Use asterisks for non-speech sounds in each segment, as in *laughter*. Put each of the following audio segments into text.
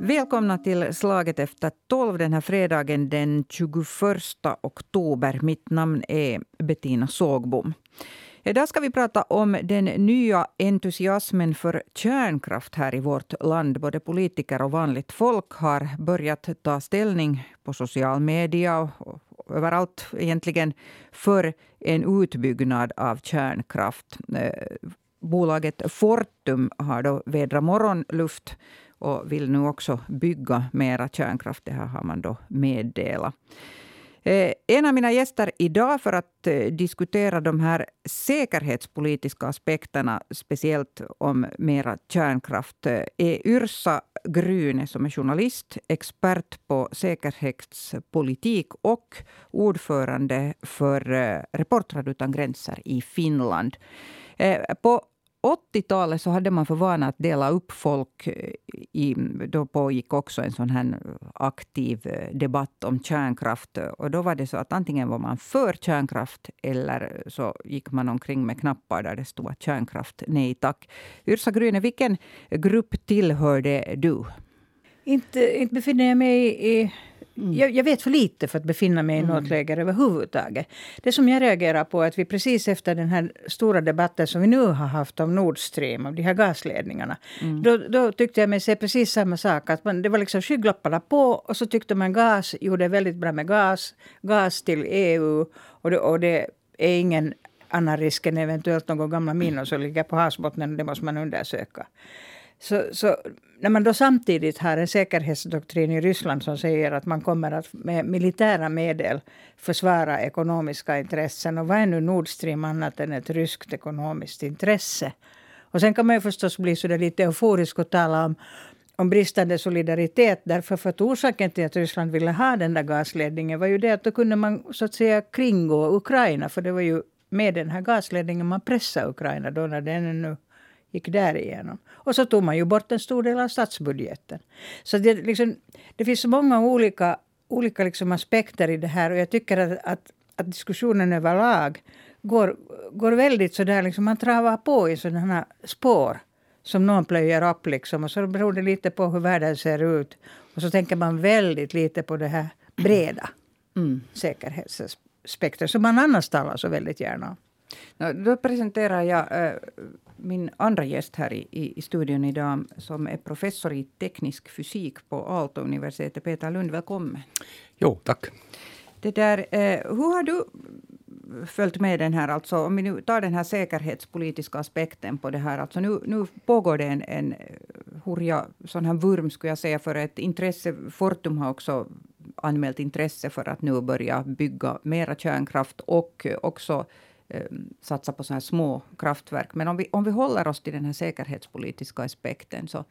Välkomna till Slaget efter tolv den här fredagen den 21 oktober. Mitt namn är Bettina Sågbom. Idag ska vi prata om den nya entusiasmen för kärnkraft här i vårt land. Både politiker och vanligt folk har börjat ta ställning på social media och överallt egentligen för en utbyggnad av kärnkraft. Eh, Bolaget Fortum har då vädrat morgonluft och vill nu också bygga mera kärnkraft. Det här har man då meddelat. Eh, en av mina gäster idag för att eh, diskutera de här säkerhetspolitiska aspekterna, speciellt om mera kärnkraft, eh, är Yrsa Gryne som är journalist, expert på säkerhetspolitik och ordförande för Reportrar utan gränser i Finland. På 80-talet så hade man för vana att dela upp folk. Eh, I, då pågick också en sån här eh, aktiv eh, debatt om kärnkraft. Och då var det så att antingen var man för kärnkraft eller så gick man omkring med knappar där det stod att kärnkraft, nej tack. Yrsa Gryne, vilken grupp tillhörde du? Inte, inte befinner jag mig i Mm. Jag, jag, vet för lite för att befinna mig i något mm. läger överhuvudtaget. Det som jag reagerar på är att vi precis efter den här stora debatten som vi nu har haft om Nord Stream, om de här gasledningarna. Mm. Då, då, tyckte jag mig se precis samma sak. Att man, det var liksom skygglapparna på och så tyckte man gas gjorde väldigt bra med gas. Gas till EU och det, och det är ingen annan risk än eventuellt några gamla minor som ligger på havsbottnen. Det måste man undersöka. Så, så, när man då samtidigt har en säkerhetsdoktrin i Ryssland som säger att man kommer att med militära medel försvara ekonomiska intressen. Och vad är nu Nord Stream annat än ett ryskt ekonomiskt intresse? Och sen kan man ju förstås bli så lite euforisk och tala om, om bristande solidaritet. Därför för att orsaken till att Ryssland ville ha den där gasledningen var ju det att då kunde man så att säga kringgå Ukraina. För det var ju med den här gasledningen man pressade Ukraina då när den ännu gick därigenom. Och så tog man ju bort en stor del av statsbudgeten. Så det, liksom, det finns så många olika, olika liksom aspekter i det här och jag tycker att, att, att diskussionen överlag går, går väldigt sådär, liksom man travar på i sådana spår som någon plöjer upp. Liksom. Och så beror det lite på hur världen ser ut. Och så tänker man väldigt lite på det här breda mm. säkerhetsaspekten som man annars talar så väldigt gärna om. Då presenterar jag äh, min andra gäst här i, i, studion idag som är professor i teknisk fysik på Aalto-universitetet. Peter Lund, välkommen. Jo, tack. Det där, äh, hur har du följt med den här, alltså om vi nu tar den här säkerhetspolitiska aspekten på det här. Alltså nu, nu pågår det en, en hurja sån här vurm, skulle jag säga, för ett intresse. Fortum har också anmält intresse för att nu börja bygga mera kärnkraft och också Eh, Ehm, satsa på såna små kraftverk. Men om vi, om vi håller oss till den här säkerhetspolitiska aspekten, så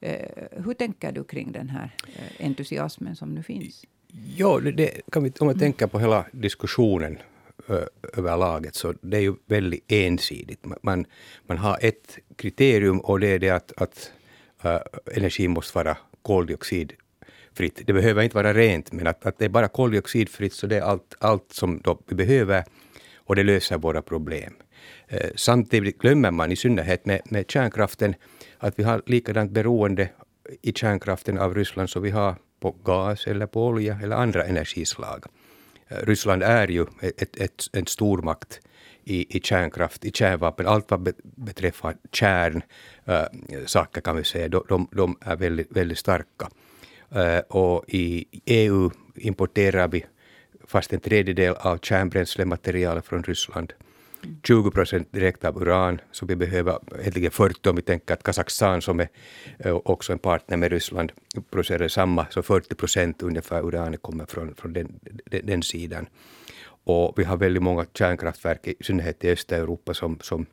eh, hur tänker du kring den här eh, entusiasmen som nu finns? Ja, det, kan vi, om man tänker på hela diskussionen eh, överlaget, så det är ju väldigt ensidigt. Man, man har ett kriterium och det är det att, att eh, äh, energin måste vara koldioxidfritt. Det behöver inte vara rent, men att, att det är bara koldioxidfritt, så det är allt, allt som då vi behöver och det löser våra problem. Eh, samtidigt glömmer man, i synnerhet med, med kärnkraften, att vi har likadant beroende i kärnkraften av Ryssland som vi har på gas eller på olja eller andra energislag. Eh, Ryssland är ju ett, ett, en stormakt i, i kärnkraft, i kärnvapen. Allt vad beträffar kärnsaker eh, äh, kan vi säga, de, de, de är väldigt, väldigt starka. Äh, och i EU importerar vi fast en tredjedel av kärnbränslematerialet från Ryssland. 20 procent direkt av uran, så vi behöver egentligen 40 om vi tänker att Kazakstan som är eh, också en partner med Ryssland producerar samma, så 40 procent ungefär uranet kommer från, från den, den, den, sidan. Och vi har väldigt många kärnkraftverk, i synnerhet i Östeuropa, som, som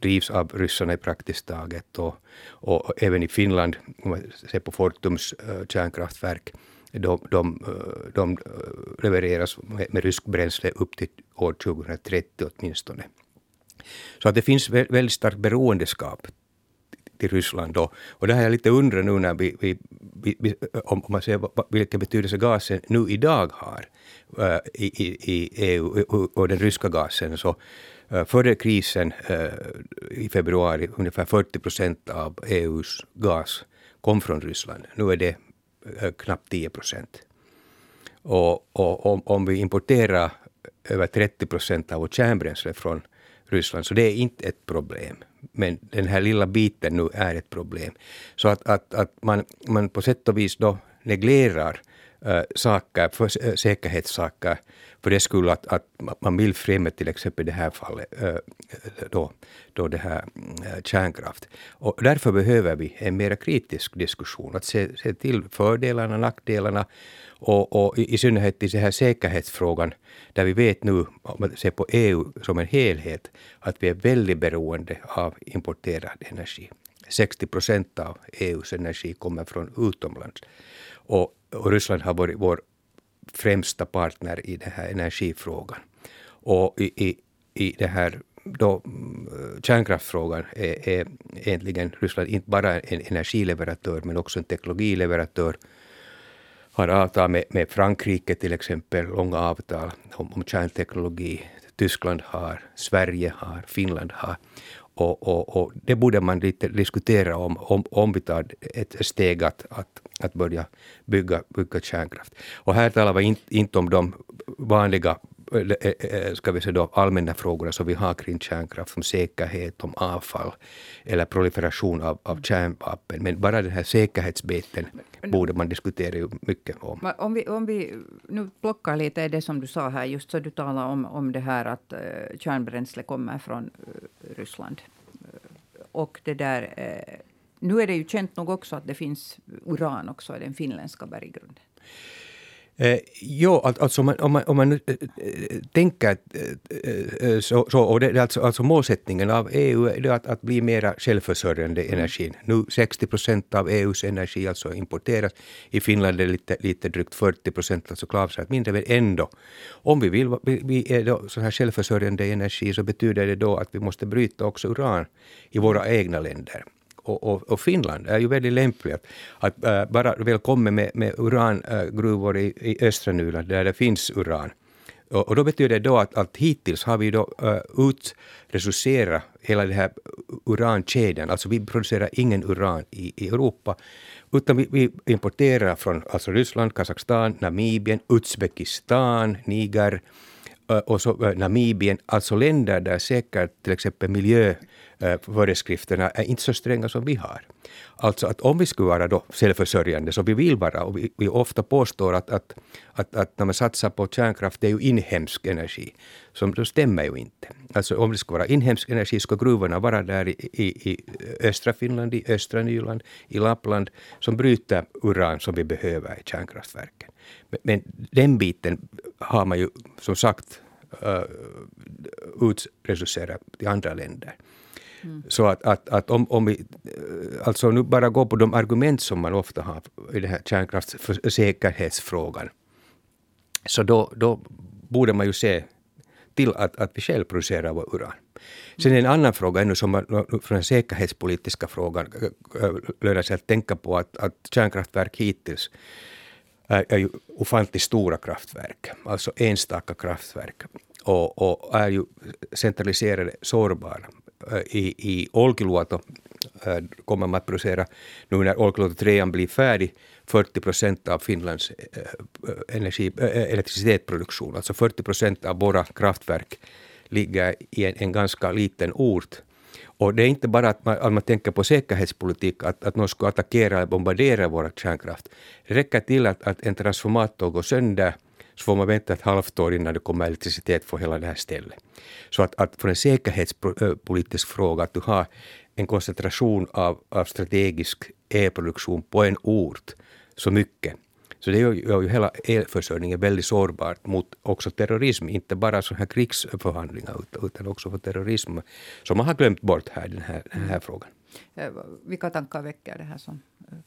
drivs av ryssarna i praktiskt taget. Och, och även i Finland, om man ser på Fortums uh, kärnkraftverk, de, de, eh, de eh, levereras med, med rysk bränsle upp till år 2030 åtminstone. Så att det finns väldigt starkt beroendeskap till Ryssland. Då. Och det har jag lite undrat nu när vi, vi, vi, eh, om man ser vilken betydelse gasen nu idag har uh, i, i, EU och den ryska gasen. Så Uh, före krisen uh, i februari ungefär 40 procent av EUs gas kom från Ryssland. Nu är det Eh, knappt 10 procent. Och, och om, om, vi importerar över 30 procent av vårt kärnbränsle från Ryssland, så det är inte ett problem. Men den här lilla biten nu är ett problem. Så att, att, att man, man på sätt och vis då neglerar saker, för, säkerhetssaker för det skulle att, att man vill främja till exempel det här fallet då, då det här kärnkraft. Och därför behöver vi en mer kritisk diskussion, att se, se till fördelarna, nackdelarna och, och i, i synnerhet i den här säkerhetsfrågan, där vi vet nu, om man ser på EU som en helhet, att vi är väldigt beroende av importerad energi. 60 procent av EUs energi kommer från utomlands. Och, och Ryssland har varit vår främsta partner i den här energifrågan. Och i, i, i det här då, mm, kärnkraftfrågan är, är egentligen Ryssland inte bara en energileverantör men också en teknologileverantör. Har avtal med, med Frankrike till exempel, långa avtal om, om kärnteknologi. Tyskland har, Sverige har, Finland har. Och, och, och, det borde man lite diskutera om, om, om vi tar ett steg att, att, att börja bygga, bygga kärnkraft. Och här talar vi inte, inte om de vanliga eh, eh, ska vi säga då, allmänna frågorna som vi har kring kärnkraft, som säkerhet, om avfall eller proliferation av, av kärnvapen. Men bara den här säkerhetsbiten borde man diskutera mycket om. Om vi, om vi nu plockar lite i det som du sa här, just så du talar om, om det här att uh, kärnbränsle kommer från uh, Ryssland. Uh, och det där, nu är det ju känt nog också att det finns uran också i den finländska berggrunden. Eh, jo, alltså man, om man, om man äh, tänker äh, så, så, och det, alltså, alltså målsättningen av EU är att, att bli mer självförsörjande i energin. Nu 60 procent av EUs energi alltså importeras. I Finland är det lite, lite drygt 40 procent, alltså klavsat mindre, men ändå. Om vi vill vi är då så här självförsörjande energi så betyder det då att vi måste bryta också uran i våra egna länder och, och, och, Finland är ju väldigt lämpligt att äh, bara välkommen med, med urangruvor i, i östra Nyland där det finns uran. Och, och då betyder det då att, att hittills har vi då äh, utresurserat hela den här urankedjan, alltså vi producerar ingen uran i, i Europa, utan vi, vi, importerar från alltså Ryssland, Kazakstan, Namibien, Uzbekistan, Niger, äh, och så äh, Namibien, alltså länder där säkert till exempel miljö Eh, föreskrifterna är inte så stränga som vi har. Alltså att om vi skulle vara då självförsörjande, som vi vill vara, och vi, vi ofta påstår att, att, att, att, när man satsar på kärnkraft, det är ju inhemsk energi. Som det stämmer ju inte. Alltså om det skulle vara inhemsk energi, ska gruvorna vara där i, i, i östra Finland, i östra Nyland, i Lappland, som bryter uran som vi behöver i kärnkraftverken. Men, men den biten har man ju som sagt eh, uh, utreducerat till andra länder. Mm. Så att, att, att om, om vi eh, alltså nu bara går på de argument som man ofta har i den här kärnkraftssäkerhetsfrågan, så då, då borde man ju se till att, att vi själv producerar vår uran. Sen en annan fråga, ännu som från den säkerhetspolitiska frågan, eh, eh, lönar sig att tänka på att, att kärnkraftverk hittills är, är ju ofantligt stora kraftverk, alltså enstaka kraftverk, och, och är ju centraliserade, sårbara Eh, i, i Olkiluoto eh, kommer man att producera, nu när Olkiluoto 3 blir färdig, 40 procent av Finlands eh, energi, elektricitetsproduktion. Alltså 40 procent av våra kraftverk ligger i en, en ganska liten ort. Och det är inte bara att man, att man tänker på säkerhetspolitik, att, att någon ska attackera eller bombardera vår kärnkraft. Det räcker till att, att en transformator går sönder så får man vänta ett halvt år innan det kommer elektricitet för hela det här stället. Så att, att för en säkerhetspolitisk fråga, att du har en koncentration av, av strategisk elproduktion på en ort så mycket, så det gör ju hela elförsörjningen väldigt sårbart mot också terrorism, inte bara så här krigsförhandlingar utan också för terrorism, som man har glömt bort här, den här, den här mm. frågan. Eh, vilka tankar väcker det här som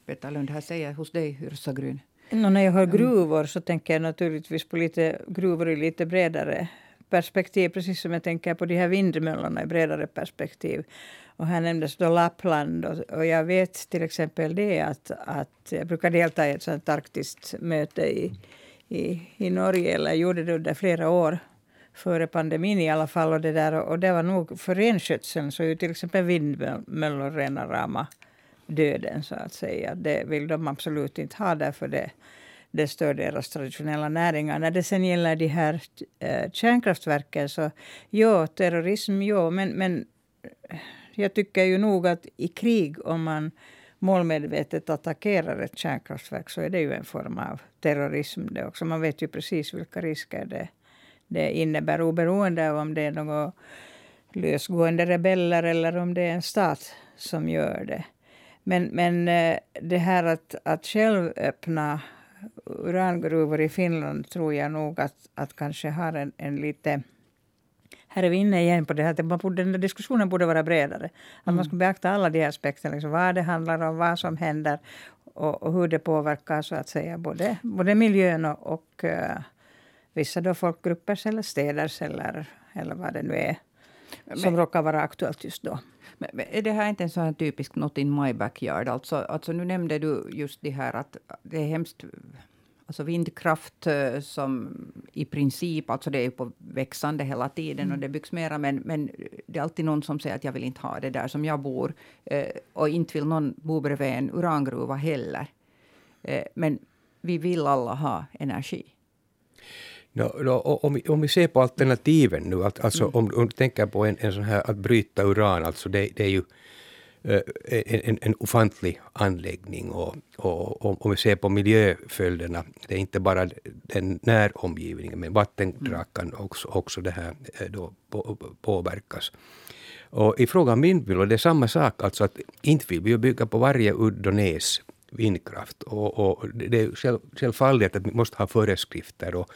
Peter Lund här säger hos dig, Yrsa Grün? No, när jag hör gruvor så tänker jag naturligtvis på lite gruvor i lite bredare perspektiv, precis som jag tänker på de här vindmöllorna i bredare perspektiv. Och här nämndes då Lappland och, och jag vet till exempel det att, att jag brukar delta i ett sånt arktiskt möte i, i, i Norge, eller gjorde det under flera år före pandemin i alla fall. Och det, där, och det var nog för renskötseln så är ju till exempel vindmöllor rena rama döden så att säga. Det vill de absolut inte ha därför det, det stör deras traditionella näringar. När det sen gäller de här äh, kärnkraftverken så ja, terrorism ja, men, men eh, jag tycker ju nog att i krig om man målmedvetet attackerar ett kärnkraftverk så är det ju en form av terrorism det också. Man vet ju precis vilka risker det, det innebär oberoende av om det är några lösgående rebeller eller om det är en stat som gör det. Men, men eh, det här att, att själv öppna urangruvor i Finland tror jag nog att, att kanske har en, en lite här är vi inne igen på det här att man borde, den diskussionen borde vara bredare. Att mm. man ska beakta alla de aspekterna, liksom vad det handlar om, vad som händer och, och, hur det påverkar så att säga både, både miljön och, och uh, vissa då folkgruppers eller städers eller, eller vad det nu är som men, råkar vara aktuellt just då. Men, är det här inte en sån här typisk not in my backyard? Alltså, alltså nu nämnde du just det här att det är hemskt Alltså vindkraft eh, som i princip, alltså det är på växande hela tiden mm. och det byggs mera, men, men det är alltid någon som säger att jag vill inte ha det där som jag bor. Eh, och inte vill någon bo bredvid en urangruva heller. Eh, men vi vill alla ha energi. No, no, om, vi, om vi ser på alternativen nu, alltså mm. om, om, du tänker på en, en sån här att bryta uran, alltså det, det är ju Eh, en, en ofantlig anläggning. Och, och, och, om vi ser på miljöföljderna, det är inte bara den näromgivningen, men vattendrag kan också, också det här eh, då på, påverkas. Och I fråga om vindmyllor, det är samma sak, alltså att inte vill vi bygga på varje udd och näs vindkraft. Och, och det är själv, självfallet att vi måste ha föreskrifter och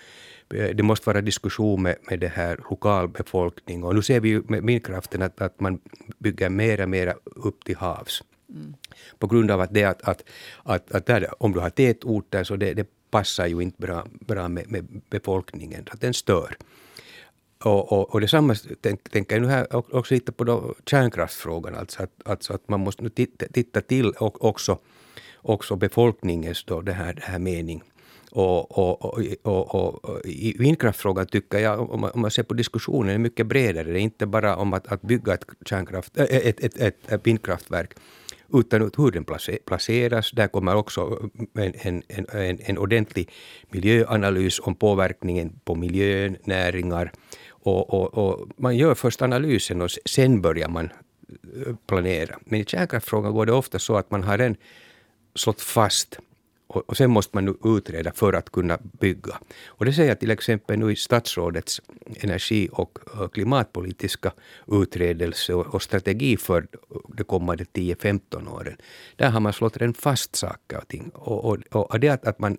det måste vara diskussion med, med det här lokalbefolkning. Och nu ser vi ju med vindkraften att, att man bygger mer och mer upp till havs. Mm. På grund av att, det att, att, att, att där, om du har tätorter så det, det passar ju inte bra, bra med, med befolkningen, att den stör. Och, och, och detsamma tänk, tänker jag nu här också lite på då kärnkraftsfrågan, alltså att, alltså att man måste nu titta, titta till och också, också befolkningens då det här, det här mening. Och, och, och, och, i vindkraftfrågan tycker jag, om man, om man ser på diskussionen, är mycket bredare. Det är inte bara om att, att bygga ett, kärnkraft, ett, ett, ett, ett vindkraftverk, utan hur den placeras. Där kommer också en, en, en, en ordentlig miljöanalys om påverkningen på miljön, näringar. Och, och, och, man gör först analysen och sen börjar man planera. Men i kärnkraftfrågan går det ofta så att man har en slått fast och, och sen måste man nu utreda för att kunna bygga. Och det ser jag till exempel nu i statsrådets energi och klimatpolitiska utredelse och, och strategi för de kommande 10-15 åren. Där har man slått en fast saker och ting. Och, och, och det att, att man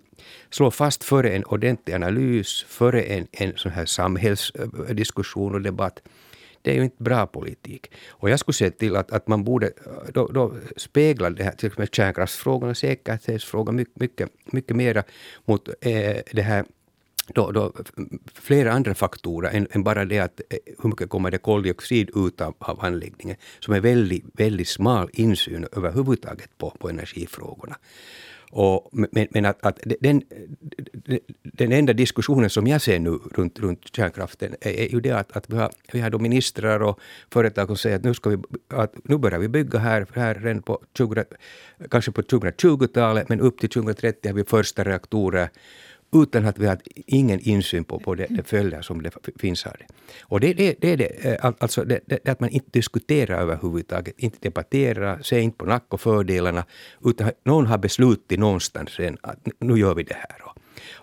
slår fast före en ordentlig analys, före en, en sån här samhällsdiskussion och debatt, det är ju inte bra politik. Och jag skulle se till att, att man borde eh, då, då spegla det här, till exempel kärnkraftsfrågan och säkerhetsfrågan mycket, mycket, mycket mera mot eh, det här då, då, flera andra faktorer än, än, bara det att eh, hur mycket kommer det koldioxid ut av, av anläggningen, som är väldigt, väldigt smal insyn överhuvudtaget på, på energifrågorna. Och, men, men att, att den, den enda diskussionen som jag ser nu runt, runt kärnkraften är, är ju det att, att vi har, vi har då ministrar och företag som säger att nu, ska vi, att nu börjar vi bygga här, här redan på 20, kanske på 2020-talet, men upp till 2030 har vi första reaktorer utan att vi har ingen insyn på, på det, det följder som det finns av det. Och det, det, det är det, eh, alltså det, det, att man inte diskuterar överhuvudtaget, inte debatterar, ser inte på nack och fördelarna, utan någon har beslutat någonstans sen att nu gör vi det här.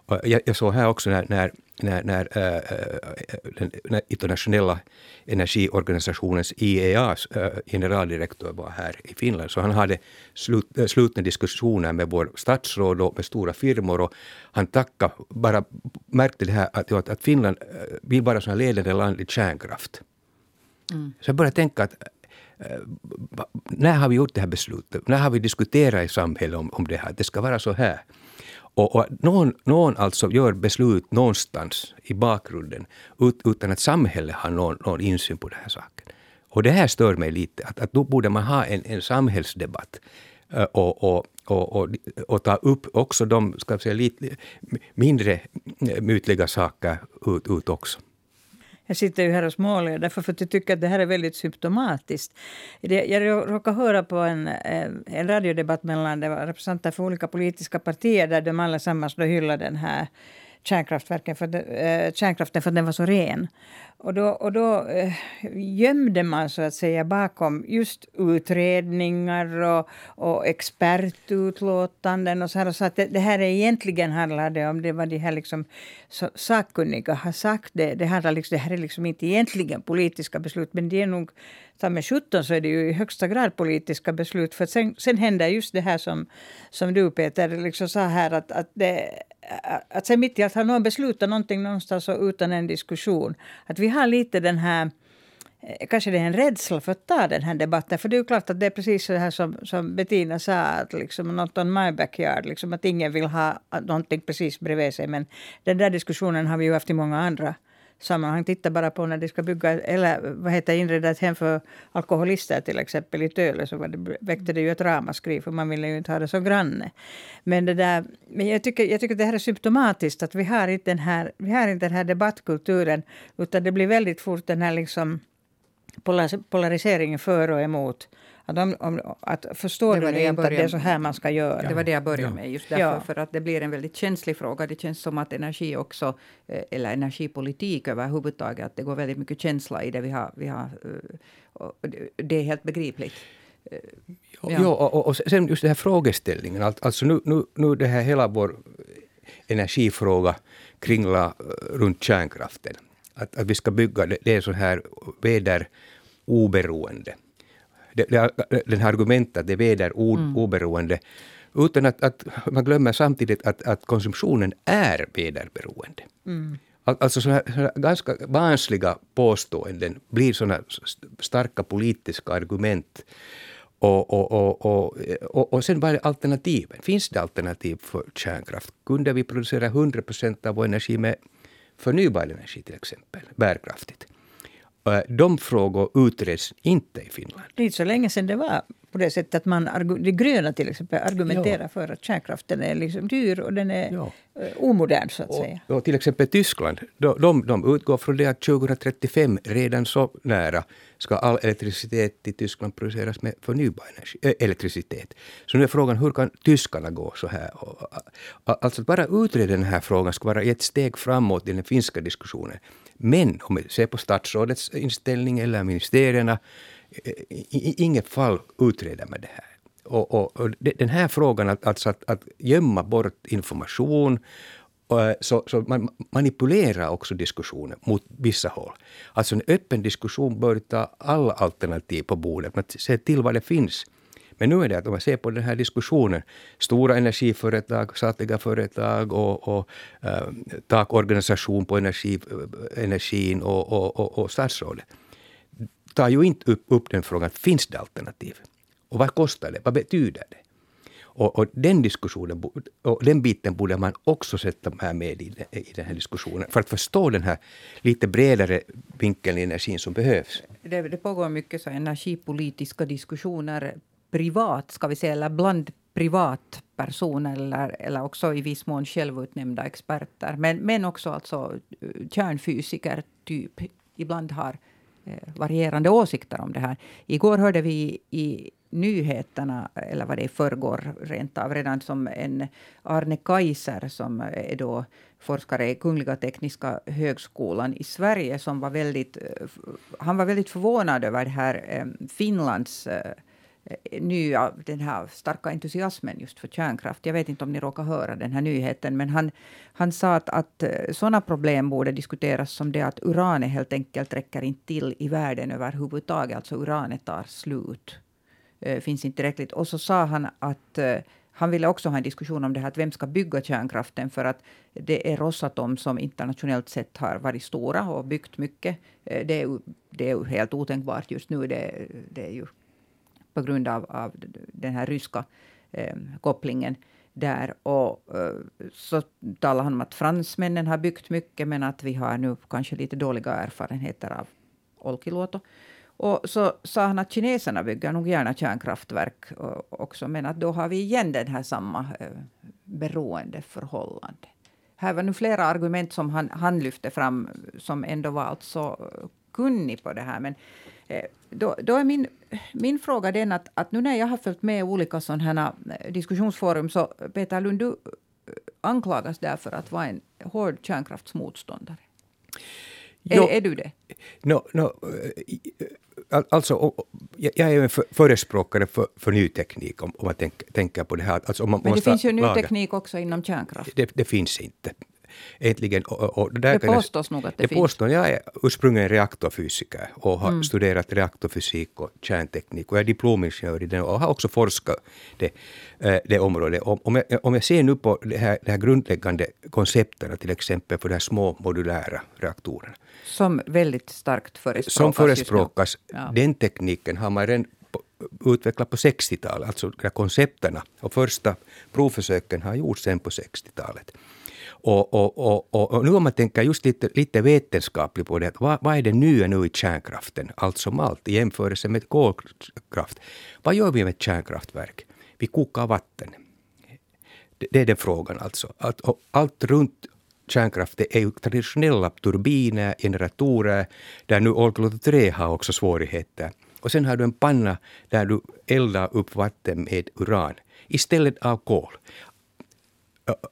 Och jag, jag såg här också när, när när, när äh, den internationella energiorganisationens IEAs äh, generaldirektör var här i Finland. Så han hade slut, äh, slutna diskussioner med vår statsråd och med stora firmor. Och han tackade, bara märkte det här att, att Finland vill vara som ledande land i kärnkraft. Mm. Så jag började tänka att när har vi gjort det här beslutet? När har vi diskuterat i samhället om, om det här? Det ska vara så här. Och, och någon, någon alltså gör beslut någonstans i bakgrunden ut, utan att samhället har någon, någon insyn på den här saken. Och det här stör mig lite, att, att då borde man ha en, en samhällsdebatt och, och, och, och, och ta upp också de ska säga, lite mindre mytliga saker ut, ut också. Jag sitter ju här och småler därför för att jag tycker att det här är väldigt symptomatiskt. Jag råkade höra på en, eh, en radiodebatt mellan det var representanter för olika politiska partier där de allesammans då hyllade den här kärnkraftverken för, eh, kärnkraften för att den var så ren. Och då, och då eh, gömde man så att säga bakom just utredningar och, och expertutlåtanden och så här och så att det, det här är egentligen handlade om det vad de här liksom så, sakkunniga har sagt. Det, det, handlar liksom, det här är liksom inte egentligen politiska beslut men det är nog ta med 17 så är det ju i högsta grad politiska beslut. För sen, sen händer just det här som, som du Peter liksom sa här att, att, det, att sen mitt i allt har någon beslutat någonting någonstans utan en diskussion. Att vi har lite den här eh, Kanske det är en rädsla för att ta den här debatten. För det är ju klart att det är precis så här som, som Bettina sa, att liksom not on my backyard. Liksom att ingen vill ha någonting precis bredvid sig. Men den där diskussionen har vi ju haft i många andra sammanhang. Titta bara på när de ska bygga eller vad heter inreda ett hem för alkoholister till exempel i Töle så det, väckte det ju ett ramaskri för man ville ju inte ha det som granne. Men, det där, men jag, tycker, jag tycker det här är symptomatiskt att vi har inte den här, vi har inte den här debattkulturen utan det blir väldigt fort den här liksom polariseringen för och emot. Att, om, om, att förstår du inte att det är så här man ska göra? Det var det jag började med. Just därför, ja. för att det blir en väldigt känslig fråga. Det känns som att energi också, eh, eller energipolitik överhuvudtaget, att det går väldigt mycket känsla i det vi har. Vi har eh, det är helt begripligt. Eh, ja. Jo, och, och sen just den här frågeställningen. Alltså nu, nu, nu det här hela vår energifråga kringla runt kärnkraften. Att, att vi ska bygga, det, det är så här väderoberoende det, det, den här argumentet att det väderoberoende. Mm. Utan att, att, man glömmer samtidigt att, att konsumtionen är väderberoende. Mm. Alltså såna, såna ganska barnsliga påståenden blir såna starka politiska argument. Och, och, och, och, och, och sen vad är alternativen? Finns det alternativ för kärnkraft? Kunde vi producera 100 procent av vår energi med förnybar energi till exempel, bärkraftigt? Eh, de frågor utreds inte i Finland. Det är inte så länge sedan det var på det sättet att man, de gröna till exempel argumenterar ja. för att kärnkraften är liksom dyr och den är ja. Eh, omodern så att och, säga. Och till exempel Tyskland, de, de, de utgår från det att 2035, redan så nära, ska all elektricitet i Tyskland produceras med förnybar energi, äh, elektricitet. Så nu är frågan, hur kan tyskarna gå så här? Alltså att bara utreda den här frågan skulle vara ett steg framåt i den finska diskussionen. Men om vi ser på statsrådets inställning eller ministerierna, i inget fall utreder man det här. Och, och, och den här frågan, alltså att, att gömma bort information eh, så, så man manipulerar också diskussionen mot vissa håll. Alltså en öppen diskussion bör ta alla alternativ på bordet. Man ser till vad det finns. Men nu är det att om man ser på den här diskussionen, stora energiföretag, statliga företag och, och eh, takorganisation på energi, eh, energin och, och, och, och statsrådet tar ju inte upp, upp den frågan, finns det alternativ? Och vad kostar det? Vad betyder det? Och, och, den diskussionen, och den biten borde man också sätta med i, i den här diskussionen för att förstå den här lite bredare vinkeln i energin som behövs. Det, det pågår mycket så energipolitiska diskussioner privat, ska vi säga, eller bland privatpersoner eller, eller också i viss mån självutnämnda experter. Men, men också alltså kärnfysiker, typ, ibland har Eh, varierande åsikter om det här. Igår hörde vi i nyheterna, eller var det i förrgår rent av, redan som en Arne Kaiser som är då forskare i Kungliga Tekniska högskolan i Sverige, som var väldigt, eh, han var väldigt förvånad över det här eh, Finlands Eh, nya, den här starka entusiasmen just för kärnkraft. Jag vet inte om ni råkar höra den här nyheten, men han, han sa att, att eh, sådana problem borde diskuteras som det att uranet helt enkelt räcker inte till i världen överhuvudtaget. Alltså uranet tar slut. Eh, finns inte tillräckligt. Och så sa han att eh, han ville också ha en diskussion om det här att vem ska bygga kärnkraften för att det är Rosatom som internationellt sett har varit stora och byggt mycket. Eh, det är, det är helt otänkbart just nu. Det, det är ju på grund av, av den här ryska eh, kopplingen där. Och eh, så talar han om att fransmännen har byggt mycket men att vi har nu kanske lite dåliga erfarenheter av Olkiluoto. Och så sa han att kineserna bygger nog gärna kärnkraftverk eh, också men att då har vi igen den här samma eh, beroendeförhållande. här var nu flera argument som han, han lyfte fram som ändå var alltså eh, kunnig på det här. Men då, då är min, min fråga den att, att nu när jag har följt med olika sådana här diskussionsforum så Peter Lund, du anklagas därför att vara en hård kärnkraftsmotståndare. Är, no, är du det? No, no, alltså, jag är en förespråkare för, för ny teknik om, om man tänk, tänker på det här. Alltså, Men det finns ju ny laga. teknik också inom kärnkraft. Det, det finns inte. Äntligen, och, och där det påstås nog att det, det finns. Påstår, jag är ursprungligen reaktorfysiker och har mm. studerat reaktorfysik och kärnteknik. Och jag är diplomingenjör i den och har också forskat det, eh, det området. Om jag, om jag ser nu på de här, de här grundläggande koncepterna, till exempel för de här små modulära reaktorerna. Som väldigt starkt förespråkas. Som förespråkas. Ja. Den tekniken har man redan utvecklat på 60-talet, alltså de koncepterna. Och första provförsöken har gjorts sen på 60-talet. Och, och, och, och, nu om man tänker just lite, lite vetenskapligt på det, vad, vad är det nya nu i kärnkraften, allt som allt, i jämförelse med kolkraft? Vad gör vi med kärnkraftverk? Vi kokar vatten. Det, det är den frågan alltså. Allt, allt runt kärnkraften är ju traditionella turbiner, generatorer, där nu Olkiluoto 3 har också svårigheter. Och sen har du en panna där du eldar upp vatten med uran istället av kol.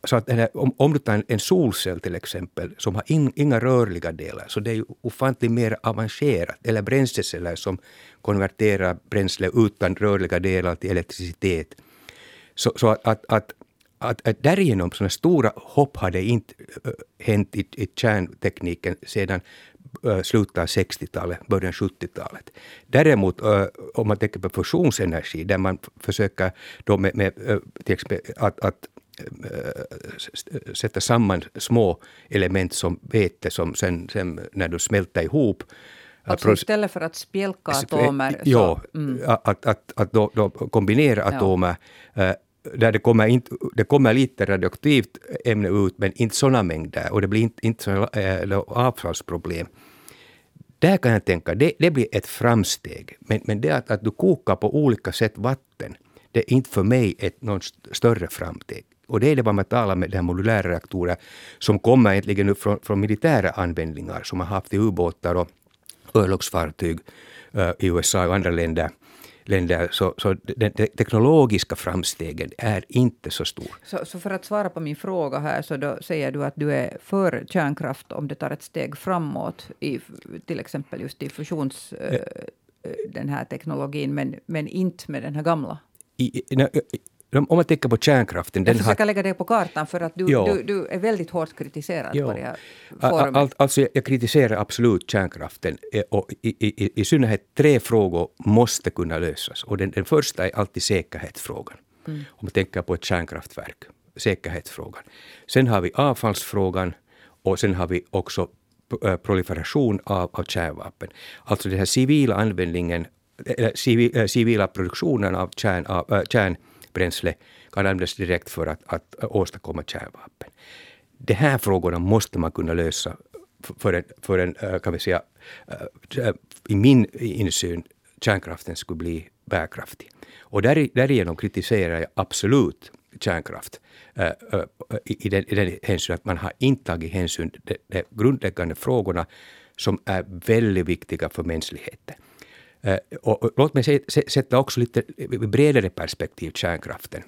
Så att om, om du tar en, solcell till exempel som har in, inga rörliga delar så det är ju ofantligt mer avancerat. Eller bränsleceller som konverterar bränsle utan rörliga delar till elektricitet. Så, så att, att, att, att, att därigenom sådana stora hopp har det inte äh, hänt i, i kärntekniken sedan äh, slutet av 60-talet, början 70-talet. Däremot äh, om man tänker på fusionsenergi där man försöker då med, med till exempel att, att sätta samman små element som vete som sen, sen när de smälter ihop Alltså istället för att spjälka atomer? Ja, mm. att, att, att då, då kombinera atomer ja. Eh, där det kommer, inte, det kommer lite radioaktivt ämne ut, men inte sådana mängder och det blir inte, inte så, äh, avfallsproblem. Där kan jag tänka, det, det blir ett framsteg. Men, men det att, att du kokar på olika sätt vatten, det är inte för mig ett någon större framsteg. Och det är det vad man talar med de här modulära reaktorer som kommer egentligen nu från, från militära användningar som har haft i ubåtar och örlogsfartyg uh, i USA och andra länder länder, så, så den teknologiska framstegen är inte så stor. Så, så, för att svara på min fråga här, så då säger du att du är för kärnkraft om det tar ett steg framåt, i, till exempel just i fusions... Eh, den här teknologin, men, men inte med den här gamla? I, om man tänker på kärnkraften... Jag försöker har... lägga det på kartan för att du, du, du, är väldigt hårt kritiserad jo. på det här forumet. All, alltså jag kritiserar absolut kärnkraften eh, och i, i, i synnerhet tre frågor måste kunna lösas. Och den, den första är alltid säkerhetsfrågan. Mm. Om man tänker på ett kärnkraftverk. Säkerhetsfrågan. Sen har vi avfallsfrågan och sen har vi också eh, proliferation av, av kärnvapen. Alltså den här civila användningen, civil, civila produktionen av kärn, av, kärn bränsle kan användas direkt för att, att åstadkomma kärnvapen. De här frågorna måste man kunna lösa för en, för en eh, kan vi säga, eh, eh, i min insyn, kärnkraften skulle bli bärkraftig. Och där, därigenom kritiserar jag absolut kärnkraft äh, i, den, i den hänsyn att man har inte tagit hänsyn till de, de grundläggande frågorna som är väldigt viktiga för mänskligheten. Eh, och, låt mig sätta också lite bredare perspektiv kärnkraften.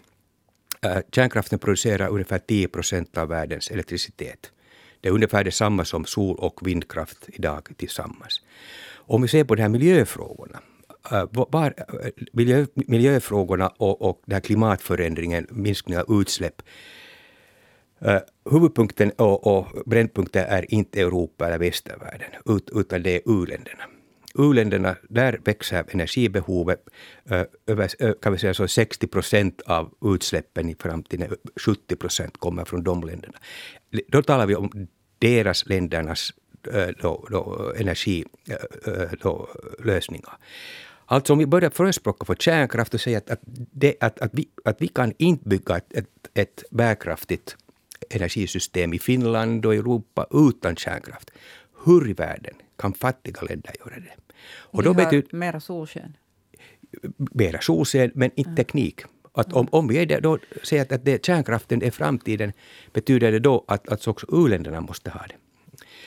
Eh, kärnkraften producerar ungefär 10 procent av världens elektricitet. Det är ungefär detsamma som sol och vindkraft idag tillsammans. Om vi ser på de här miljöfrågorna, eh, var, eh, miljö, miljöfrågorna och, och den här klimatförändringen, minskning av utsläpp. Eh, huvudpunkten och, och brännpunkten är inte Europa eller västvärlden, utan det är u-länderna u-länderna, där växer energibehovet över kan vi säga så 60 procent av utsläppen i framtiden, 70 procent kommer från de länderna. Då talar vi om deras ländernas då, då, energilösningar. Alltså om vi börjar förespråka för kärnkraft och säga att, att, det, att, att, vi, att vi kan inte bygga ett, ett, ett bärkraftigt energisystem i Finland och Europa utan kärnkraft. Hur i världen kan fattiga länder göra det? Och då har betyder, mera solsken? Mera solsken, men inte mm. teknik. Att om, om vi är då säger att, att det, kärnkraften är framtiden, betyder det då att, att också u-länderna måste ha det?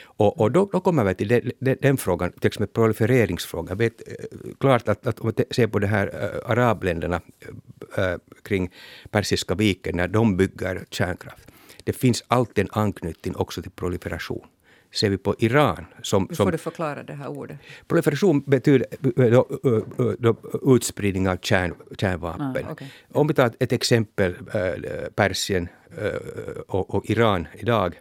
Och, och då, då, kommer vi till den, den, den frågan, till exempel prolifereringsfrågan. Vet, eh, klart att, att om man ser på de här äh, arabländerna äh, kring Persiska viken, när de bygger kärnkraft. Det finns alltid en anknytning också till proliferation ser vi på Iran. Som, som, får du förklara det här ordet? Proliferation betyder då, då, då, utspridning av kärn, kärnvapen. Ah, okay. Om vi tar ett exempel, Persien och, och Iran idag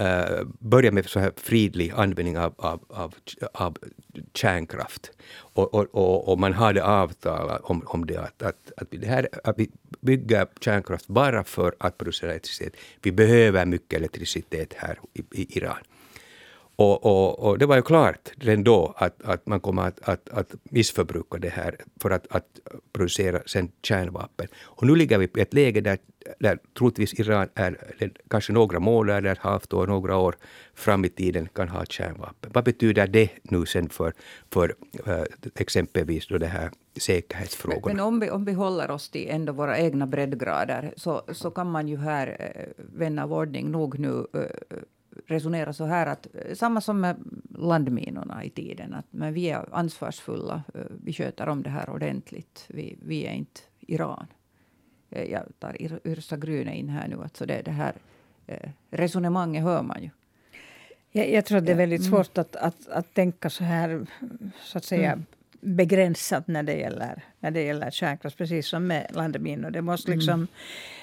uh, börja med så här fridlig användning av, av, av, av kärnkraft. Och, och, och, och, man hade avtal om, om det, att, att, att, det här, att vi bygger kärnkraft bara för att producera elektricitet. Vi behöver mycket elektricitet här i, i Iran. Och, och, och, det var ju klart redan då att, att man kommer att, att, att missförbruka det här för att, att producera sen kärnvapen. Och nu ligger vi i ett läge där, där troligtvis Iran är kanske några månader, halvt år, några år fram i tiden kan ha kärnvapen. Vad betyder det nu sen för, för äh, exempelvis då det här säkerhetsfrågorna? Men, men, om, vi, om vi håller oss till ändå våra egna breddgrader så, så kan man ju här, eh, vän av ordning, nog nu äh, resonera så här att eh, samma som med landminorna i tiden, att men vi är ansvarsfulla, eh, vi sköter om det här ordentligt. Vi, vi är inte Iran. Eh, jag tar Yrsa Gryne in här nu, alltså det, det här resonemanget hör man ju. Jag, jag tror att det är väldigt mm. svårt att, att, att tänka så här, så att säga, mm. begränsat när det gäller, när det gäller kärnkraft, precis som med landminor. Det måste liksom mm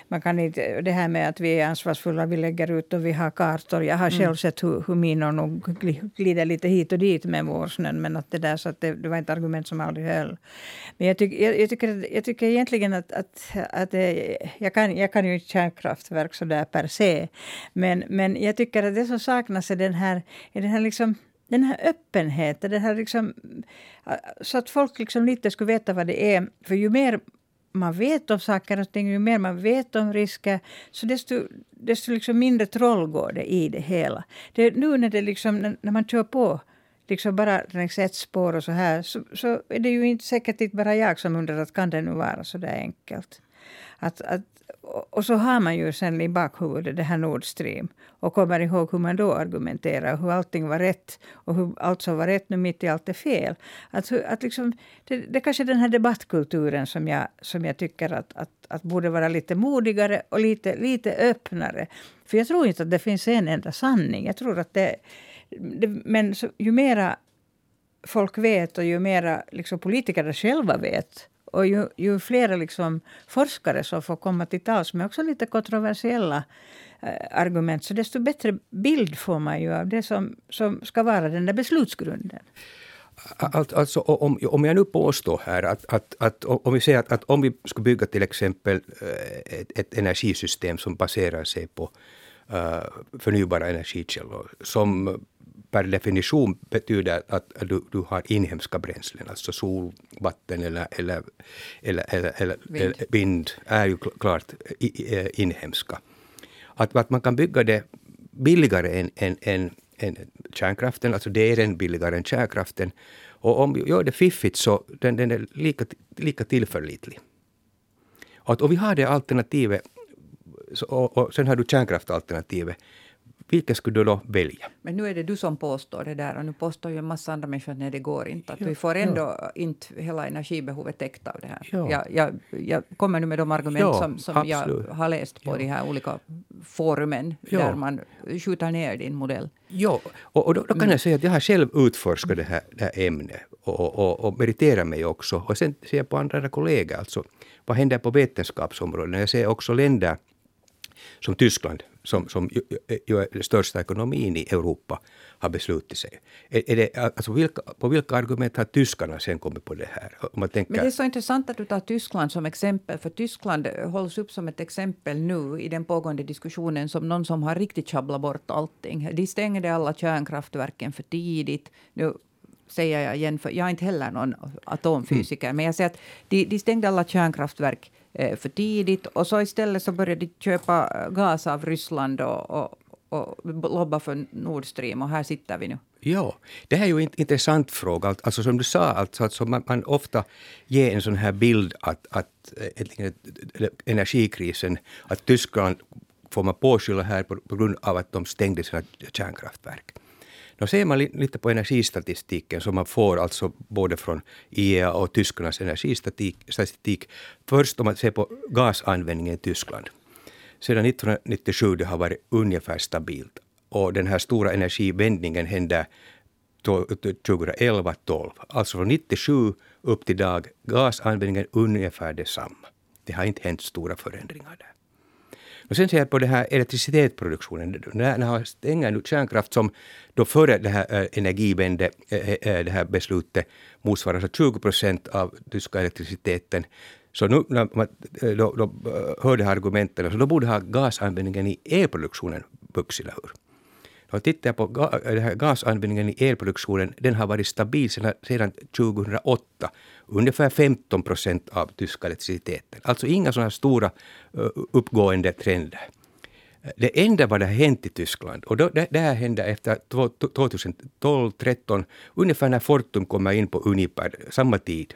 man kan inte, det här med att vi är ansvarsfulla, vi lägger ut och vi har kartor. Jag har själv mm. sett hur, hur minor nog glider lite hit och dit med vårsnön. Men att det, där, så att det, det var ett argument som aldrig höll. Men jag, tyck, jag, jag, tycker, jag tycker egentligen att, att, att jag, kan, jag kan ju inte kärnkraftverk så där per se. Men, men jag tycker att det som saknas är den här, är den här liksom den här öppenheten, den här liksom, så att folk liksom lite skulle veta vad det är. För ju mer man vet om saker och ting, ju mer man vet om risker, så desto, desto liksom mindre troll går det i det hela. Det, nu när, det liksom, när man kör på liksom bara längs ett spår och så här, så, så är det ju inte säkert inte bara jag som undrar att kan det nu vara så där enkelt. Att, att och så har man ju sen i bakhuvudet det här Nord Stream och kommer ihåg hur man då argumenterar, hur allting var rätt och hur allt som var rätt nu mitt i allt är fel. Att, att liksom, det, det är kanske den här debattkulturen som jag, som jag tycker att, att, att borde vara lite modigare och lite, lite öppnare. För jag tror inte att det finns en enda sanning. Jag tror att det, det men så, ju mera folk vet och ju mera liksom politikerna själva vet och ju, ju fler liksom forskare som får komma till tals med också lite kontroversiella eh, argument, så desto bättre bild får man ju av det som, som ska vara den där beslutsgrunden. Alltså, om, om jag nu påstår här att, att, att om vi säger att, att om vi ska bygga till exempel eh, ett, ett energisystem som baserar sig på uh, förnybara energikällor som per definition betyder att du, du har inhemska bränslen, alltså sol, vatten eller, eller, eller, eller, eller vind. vind är ju klart inhemska. Att, att man kan bygga det billigare än, än, än, än kärnkraften, alltså det är den billigare än kärnkraften. Och om vi gör det fiffigt så den, den är lika, lika tillförlitlig. Att om vi har det alternativet, så, och, och sen har du kärnkraftalternativet, vilket skulle du då välja? Men nu är det du som påstår det där och nu påstår ju en massa andra människor att nej, det går inte. Att ja, vi får ändå ja. inte hela energibehovet täckt av det här. Ja. Jag, jag, jag kommer nu med de argument som, som jag har läst på de här olika forumen där man skjuter ner din modell. Ja, och, och då, då, kan mm. jag säga att jag har själv utforskat det här, det här ämnet och, och, och meriterar mig också. Och sen ser jag på andra kollegor, alltså vad händer på vetenskapsområdet? Jag ser också länder som Tyskland, som, som ju, är den största ekonomin i Europa, har beslutat sig. Är, är det, alltså vilka, på vilka argument har tyskarna sen kommit på det här? Om man tänker... Men det är så intressant att du tar Tyskland som exempel, för Tyskland hålls upp som ett exempel nu i den pågående diskussionen som någon som har riktigt sjabblat bort allting. De stängde alla kärnkraftverken för tidigt. Nu säger jag igen, för jag är inte heller någon atomfysiker, mm. men jag säger att de, de stängde alla kärnkraftverk Eh, för tidigt. Och så istället så började de köpa eh, gas av Ryssland och, och, och lobba för Nord Stream och här sitter vi nu. Ja, det här är ju en intressant fråga. Alltså som du sa, alltså, alltså man, man ofta ger en sån här bild att, att eh, energikrisen, att Tyskland får man påskylla här på, på grund av att de stängde sina kärnkraftverk. Då ser man lite på energistatistiken som man får alltså både från IEA och tyskarnas energistatistik. Först om man ser på gasanvändningen i Tyskland. Sedan 1997 det har varit ungefär stabilt. Och den här stora energivändningen hände 2011-12. Alltså från 97 upp till dag, gasanvändningen ungefär detsamma. Det har inte hänt stora förändringar där. Och sen ser jag på den här elektricitetsproduktionen. När man stänger nu kärnkraft som då före det här eh, äh, energivände, eh, eh, det här beslutet motsvarar 20 procent av tyska elektriciteten. Så nu när man då, då hörde argumenten, så då borde ha gasanvändningen i elproduktionen vuxit, eller hur? Då tittar jag på gasanvändningen i elproduktionen, den har varit stabil sedan, sedan 2008. Ungefär 15 procent av tyska elektriciteten. Alltså inga sådana stora uppgående trender. Det enda vad det har hänt i Tyskland, och då, det, det här hände efter 2012-13, ungefär när Fortum kommer in på Uniper, samma tid,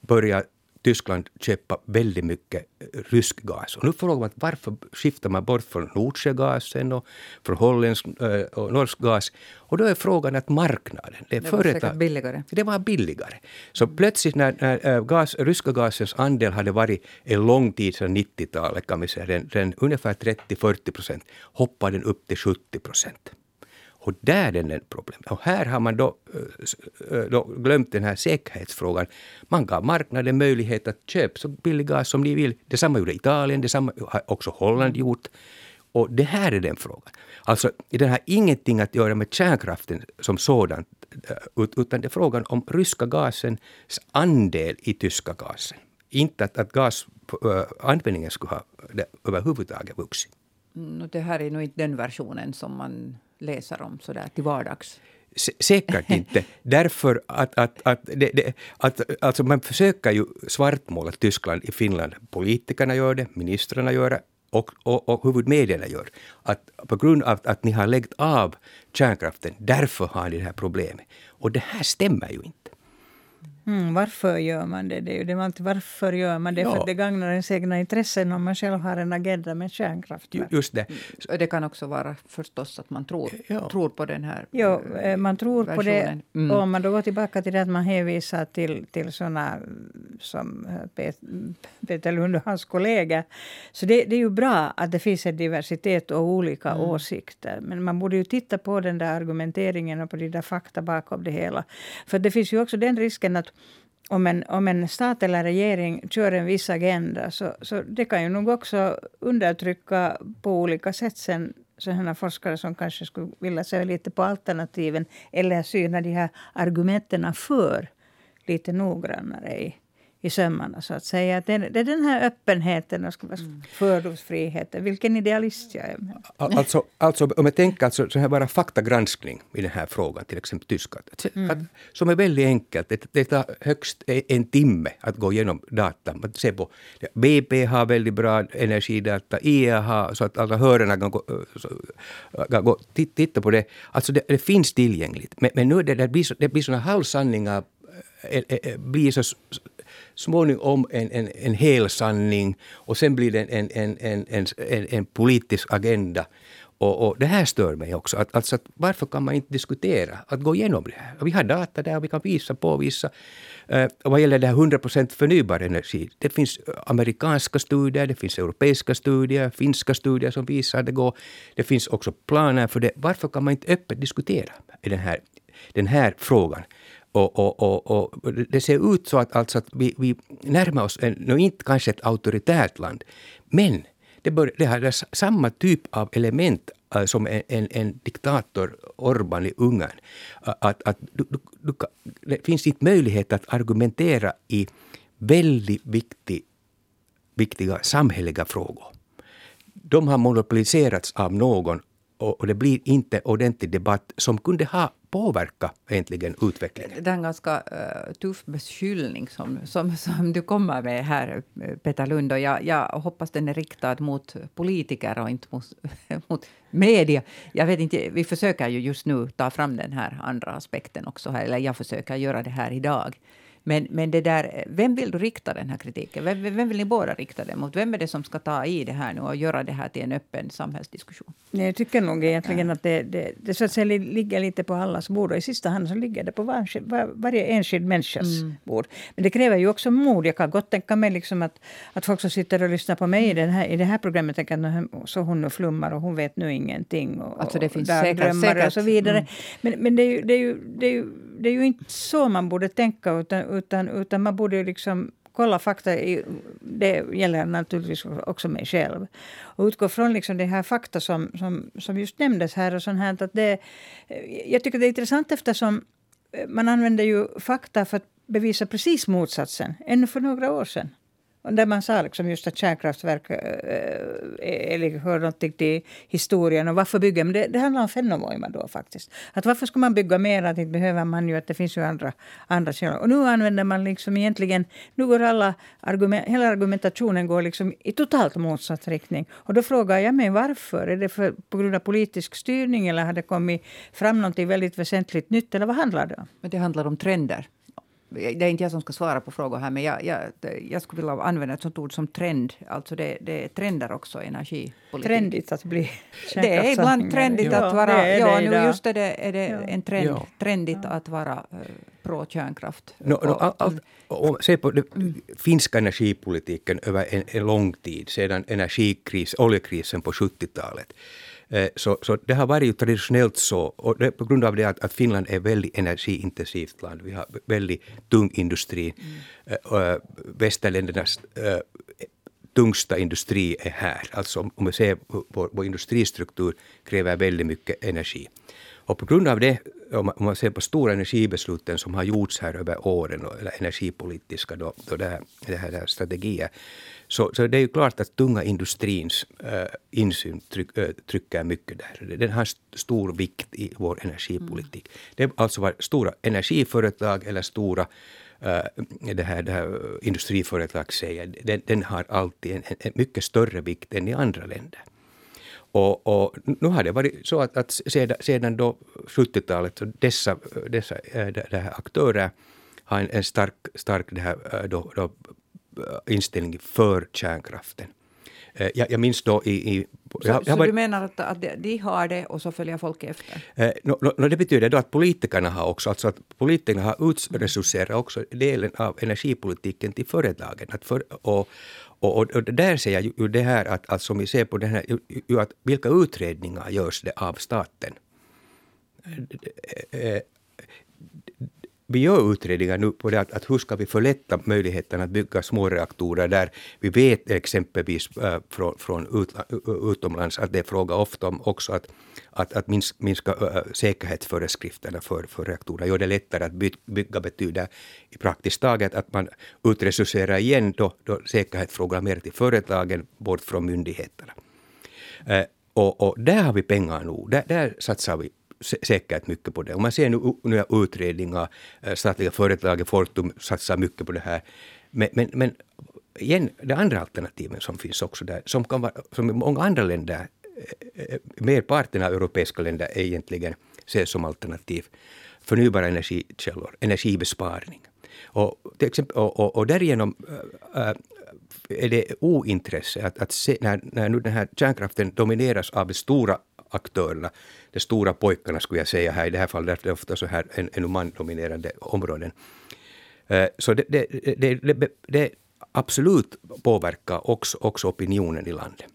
börjar Tyskland köpa väldigt mycket eh, rysk gas. Och nu frågar man varför skiftar man bort från Nordsjögasen och från holländsk eh, och norsk gas. Och då är frågan att marknaden, det, det var säkert billigare. Det var billigare. Så plötsligt när, när eh, gas, ryska gasens andel hade varit en lång tid sedan 90-talet, kan vi säga, den, den ungefär 30-40 procent, hoppade den upp till 70 procent. Och där är det problemet. Och här har man då, eh, då, glömt den här säkerhetsfrågan. Man gav marknaden möjlighet att köpa så billig gas som ni vill. Detsamma gjorde Italien, detsamma har också Holland gjort. Och det här är den frågan. Alltså, den har ingenting att göra med kärnkraften som sådan, eh, utan det är frågan om ryska gasens andel i tyska gasen. Inte att, att gasanvändningen skulle ha överhuvudtaget vuxit. Mm, det här är nog inte den versionen som man läser om så där till vardags? Säkert inte. *laughs* Därför att, att, att, det, det, att alltså man försöker ju svartmåla Tyskland i Finland. Politikerna gör det, ministrarna gör det och, och, och huvudmedierna gör. Att på grund av att ni har lagt av kärnkraften, därför har ni det här problemet. Och det här stämmer ju inte. Mm, varför gör man det? Det är ju det man, varför gör man det? Ja. För att det gagnar ens egna intressen om man själv har en agenda med kärnkraft. Just det. Mm. Det kan också vara förstås att man tror, ja. tror på den här Ja, eh, man tror versionen. på det. Mm. Och om man då går tillbaka till det att man hänvisar till, till såna som eh, Peter Lund och hans kollegor. Så det, det är ju bra att det finns en diversitet och olika mm. åsikter. Men man borde ju titta på den där argumenteringen och på de där fakta bakom det hela. För det finns ju också den risken att om en, om en stat eller regering kör en viss agenda så, så det kan ju nog också undertrycka på olika sätt sen sådana forskare som kanske skulle vilja se lite på alternativen eller syna de här argumenten för lite noggrannare i, i sömmarna så att säga. Det, det är den här öppenheten och mm. fördomsfriheten. Vilken idealist jag är. Alltså, alltså om jag tänker alltså, så här bara faktagranskning i den här frågan, till exempel tyska. Mm. Att, som är väldigt enkelt. Det, det tar högst en timme att gå igenom data. Man ser på, BP har väldigt bra energidata, IEA har, så att alla hörarna kan gå, så, kan gå titta på det. Alltså det, det finns tillgängligt. Men, men nu det, det blir, så, det blir såna halvsanningar eh, eh, eh, blir så småningom en, en, en hel sanning och sen blir det en, en, en, en, en, en politisk agenda. Och, och, det här stör mig också. Att, alltså, varför kan man inte diskutera, att gå igenom det här? Vi har data där och vi kan visa, påvisa. Eh, vad gäller det här 100% förnybar energi. Det finns amerikanska studier, det finns europeiska studier, finska studier som visar att det går. Det finns också planer för det. Varför kan man inte öppet diskutera den här, den här frågan? Och, och, och, och, det ser ut så att, alltså att vi, vi närmar oss, en, nu inte kanske ett auktoritärt land, men det, bör, det har samma typ av element äh, som en, en, en, diktator Orban i Ungern. Att, att du, du, du, det finns inte möjlighet att argumentera i väldigt viktig, viktiga samhälleliga frågor. De har monopoliserats av någon och, och det blir inte ordentlig debatt som kunde ha påverka egentligen utvecklingen? Det är en ganska uh, tuff beskyllning som, som, som du kommer med här, Peter Lund. Och jag, jag hoppas den är riktad mot politiker och inte mot, *laughs* mot media. Jag vet inte, vi försöker ju just nu ta fram den här andra aspekten också. Här, eller jag försöker göra det här idag. Men, men det där, vem vill du rikta den här kritiken? Vem, vem vill ni båda rikta den mot? Vem är det som ska ta i det här nu och göra det här till en öppen samhällsdiskussion? Jag tycker nog egentligen ja. att det, det, det, så att säga ligger lite på allas bord. Och i sista hand så ligger det på var, var, varje enskild människas mm. bord. Men det kräver ju också mod. Jag kan gott tänka mig liksom att, att folk som sitter och lyssnar på mig i, den här, i det här programmet tänker att så hon nu flummar och hon vet nu ingenting. Och, alltså det finns säkert, säkert. och så vidare. Mm. Men, men det, är ju, det, är ju, det, är ju, det är ju inte så man borde tänka. Utan, utan, utan man borde liksom kolla fakta. I, det gäller naturligtvis också mig själv. Och utgå från liksom det här fakta som, som, som just nämndes här. och sånt här, att det, Jag tycker det är intressant eftersom man använder ju fakta för att bevisa precis motsatsen ännu för några år sedan. Där man sa liksom just att kärnkraftverk äh, hör någonting till historien. Och varför bygger man? det, det handlar om Fennovoima då faktiskt. Att varför ska man bygga mer? Att inte behöver man ju att det finns ju andra, andra källor. Och nu använder man liksom egentligen, nu går alla argument, hela argumentationen går liksom i totalt motsatt riktning. Och då frågar jag mig varför? Är det för, på grund av politisk styrning eller har det kommit fram någonting väldigt väsentligt nytt? Eller vad handlar det om? Men det handlar om trender det är inte jag som ska svara på frågor här, men jag, jag, jag skulle vilja använda ett sånt ord som trend. Alltså det, det är trender också i energipolitik. Trendigt att bli Det är ibland trendigt ja, att vara... Ja, nu just är det, är det ja. en trend. Ja. Trendigt att vara uh, pro kärnkraft. No, no, all, all, om se på den mm. finska energipolitiken över en, en lång tid, sedan energikris, oljekrisen på 70-talet Eh, så, så det har varit traditionellt så, och det på grund av det att, att Finland är väldigt energiintensivt land. Vi har väldigt tung industri. Mm. Västerländernas tungsta industri är här. Alltså om vi ser på vår industristruktur kräver väldigt mycket energi. Och på grund av det, om man ser på stora energibesluten som har gjorts här över åren, eller energipolitiska då, då det här, det här, det här strategier, så, så det är ju klart att tunga industrins äh, insyn tryck, äh, trycker mycket där. Den har stor vikt i vår energipolitik. Mm. Det är alltså vad stora energiföretag eller stora äh, det här, det här industriföretag säger, den, den har alltid en, en, mycket större vikt än i andra länder. Och, och, nu har det varit så att, att sedan, sedan 70-talet, dessa, dessa det här aktörer har en, en stark, stark det här, då, då inställning för kärnkraften. Eh, jag, jag minns då i... i så, jag, så var, du menar att, att de har det och så följer folk efter? Eh, no, no, det betyder då att politikerna har också, alltså att politikerna har utresurserat också delen av energipolitiken till företagen. Att för, och, och, och, och där ser jag ju det här att, att som vi ser på den här, ju, att vilka utredningar görs det av staten? Vi gör utredningar nu på det att, att hur ska vi förlätta möjligheten att bygga små reaktorer där vi vet exempelvis äh, från, från utomlands att det är fråga ofta om också att, att, att minska, minska äh, säkerhetsföreskrifterna för, för reaktorer. Gör det lättare att by, bygga betyder i praktiskt taget att man utresurserar igen då, då säkerhetsfrågorna mer till företagen bort från myndigheterna. Äh, och, och där har vi pengar nog. Där, där satsar vi säkert mycket på det. Om man ser nu nya utredningar, eh, statliga företag, Fortum satsar mycket på det här. Men, men, men igen, de andra alternativen som finns också där, som, kan vara, som i många andra länder, eh, eh, merparten av europeiska länder egentligen ses som alternativ. Förnybara energikällor, energibesparing. Och, till exempel, och, och, och därigenom äh, är det ointresse att, att se, när, när nu den här kärnkraften domineras av de stora aktörerna, de stora pojkarna skulle jag säga här i det här fallet, det är ofta så här en, en mandominerande områden. Eh, så det, det, det, det, det absolut påverkar också, också opinionen i landet.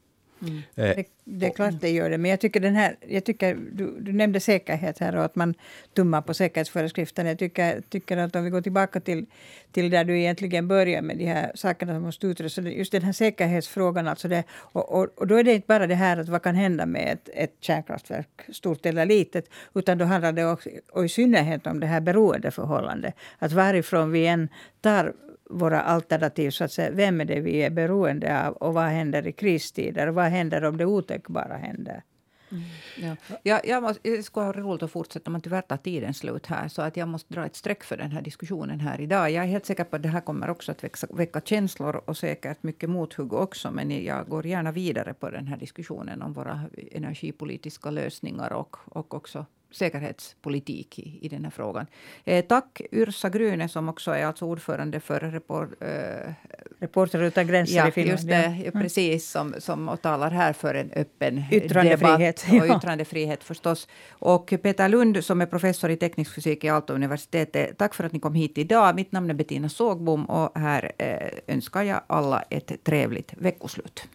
Mm. Det, det, är klart det gör det. Men jag tycker, den här, jag tycker du, du nämnde säkerhet här och att man tummar på säkerhetsföreskrifterna. Jag tycker, tycker att om vi går tillbaka till, till där du egentligen börjar med de här sakerna som måste utredas. Just den här säkerhetsfrågan. Alltså det, och, och, och, då är det inte bara det här att vad kan hända med ett, ett kärnkraftverk, stort eller litet. Utan då handlar det också, och i synnerhet om det här beroendeförhållandet. Att varifrån vi än tar våra alternativ. Så att säga, vem är det vi är beroende av och vad händer i kristider? Vad händer om det otänkbara händer? Mm. Ja. Jag, jag, måste, det skulle vara roligt att fortsätta, men tyvärr tar tiden slut här. Så att jag måste dra ett streck för den här diskussionen här idag. Jag är helt säker på att det här kommer också att väcka, väcka känslor och säkert mycket mothugg också. Men jag går gärna vidare på den här diskussionen om våra energipolitiska lösningar och, och också säkerhetspolitik i, i den här frågan. Eh, tack Yrsa Gryne som också är alltså ordförande för report, eh, Reporter utan gränser ja, i Finland. Just det, ja. precis, som, som talar här för en öppen yttrandefrihet. debatt och yttrandefrihet förstås. Och Peter Lund som är professor i teknisk fysik i Aalto-universitetet. Tack för att ni kom hit idag. Mitt namn är Bettina Sågbom och här eh, önskar jag alla ett trevligt veckoslut.